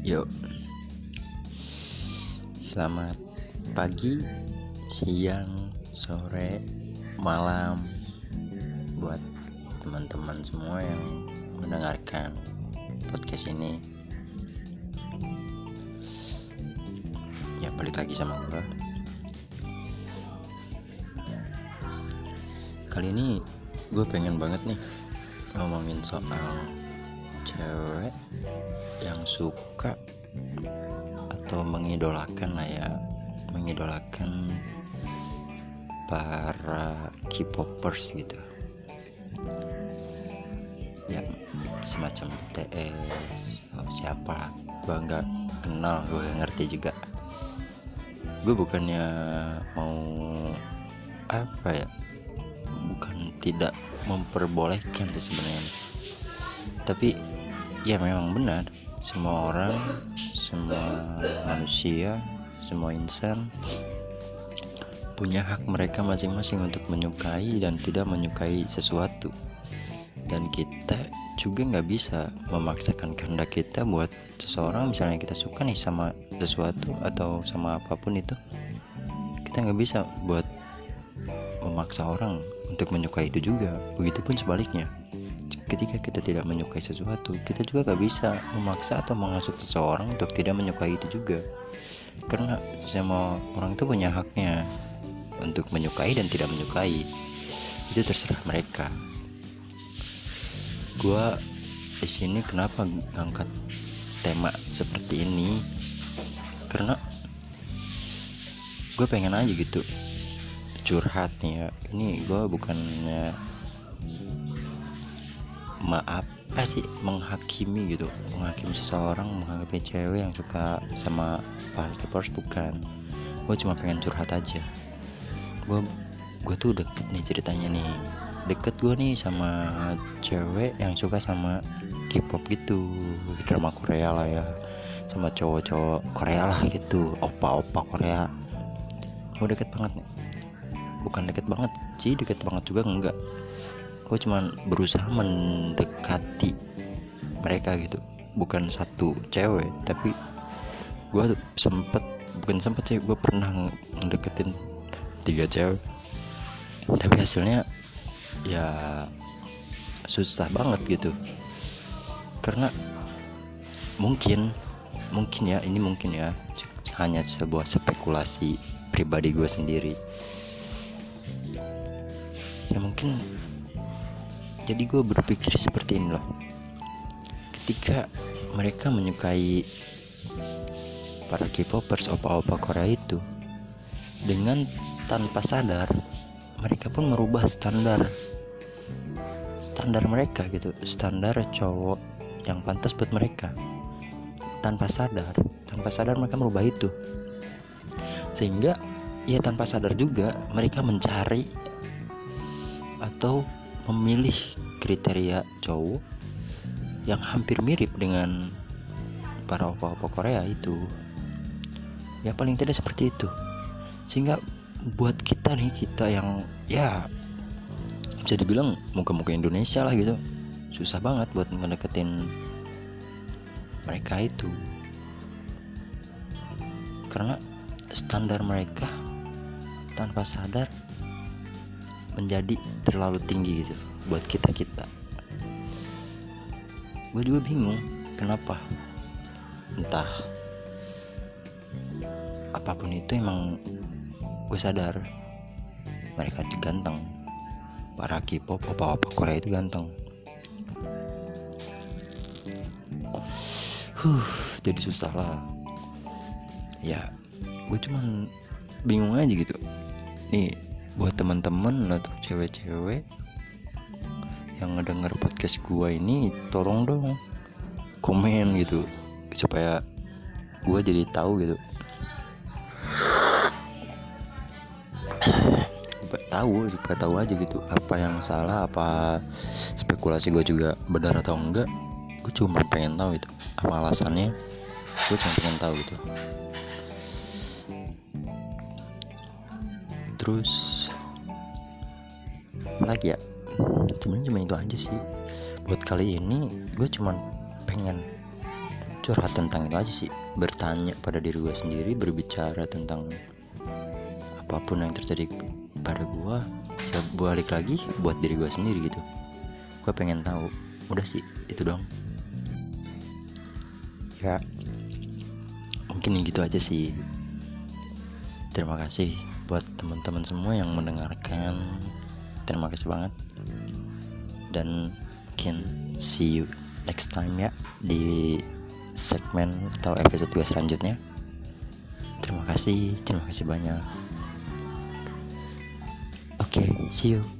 Yuk. Selamat pagi, siang, sore, malam. Buat teman-teman semua yang mendengarkan podcast ini. Ya balik lagi sama gue Kali ini gue pengen banget nih ngomongin soal cewek yang suka atau mengidolakan lah ya mengidolakan para K-popers gitu. Ya semacam BTS atau siapa gue nggak kenal gue gak ngerti juga. Gue bukannya mau apa ya bukan tidak memperbolehkan sih sebenarnya tapi ya memang benar. Semua orang semua manusia semua insan punya hak mereka masing-masing untuk menyukai dan tidak menyukai sesuatu. Dan kita juga nggak bisa memaksakan kehendak kita buat seseorang misalnya kita suka nih sama sesuatu atau sama apa pun itu kita nggak bisa buat memaksa orang untuk menyukai itu juga. Begitupun sebaliknya ketika kita tidak menyukai sesuatu kita juga gak bisa memaksa atau mengasut seseorang untuk tidak menyukai itu juga. Karena semua orang itu punya haknya untuk menyukai dan tidak menyukai. Itu terserah mereka. Gua di sini kenapa ngangkat tema seperti ini? Karena gue pengen aja gitu curhat nih ya. Ini gue bukannya maaf apa sih menghakimi gitu. Menghakimi seseorang menghakimi cewek yang suka sama para Kepers bukan. Gue cuma pengen curhat aja. Gue gue tuh deket nih ceritanya nih. Deket gue nih sama cewek yang suka sama K-pop gitu. Drama Korea lah ya. Sama cowok-cowok Korea lah gitu. Opa-opa Korea. Gue deket banget nih. Bukan deket banget sih deket banget juga enggak gue cuman berusaha mendekati mereka gitu. Bukan satu cewek tapi gue sempet bukan sempet sih gue pernah ngedeketin tiga cewek. Tapi hasilnya ya susah banget gitu. Karena mungkin mungkin ya ini mungkin ya hanya sebuah spekulasi pribadi gue sendiri. Ya mungkin jadi gue berpikir seperti ini loh. Ketika mereka menyukai para K-popers opa-opa Korea itu dengan tanpa sadar mereka pun merubah standar. Standar mereka gitu. Standar cowok yang pantas buat mereka. Tanpa sadar tanpa sadar mereka merubah itu. Sehingga ya tanpa sadar juga mereka mencari atau memilih kriteria cowok yang hampir mirip dengan para opa-opa Korea itu. Ya paling tidak seperti itu. Sehingga buat kita nih kita yang ya bisa dibilang muka-muka Indonesia lah gitu susah banget buat mendeketin mereka itu. Karena standar mereka tanpa sadar menjadi terlalu tinggi gitu buat kita kita gue juga bingung kenapa. Entah apa pun itu emang gue sadar mereka itu ganteng. Para K-pop apa-apa Korea itu ganteng. Huh jadi susah lah. Ya gue cuman bingung aja gitu. Nih buat teman-teman atau cewek-cewek yang ngedenger podcast gua ini tolong dong komen gitu supaya gua jadi tahu gitu. Tahu supaya tahu aja gitu apa yang salah apa spekulasi gue juga benar atau enggak. Gue cuma pengen tahu itu apa alasannya. Gue cuma pengen tahu gitu. Terus apa lagi ya? Sebenarnya cuma itu aja sih. Buat kali ini gue cuma pengen curhat tentang itu aja sih. Bertanya pada diri gue sendiri berbicara tentang apa pun yang terjadi pada gue ya balik lagi buat diri gue sendiri gitu. Gue pengen tahu. Udah sih itu dong ya mungkin gitu aja sih. Terima kasih buat teman-teman semua yang mendengarkan terima kasih banget. Dan mungkin see you next time ya di segmen atau episode gue selanjutnya. Terima kasih terima kasih banyak. Oke okay, see you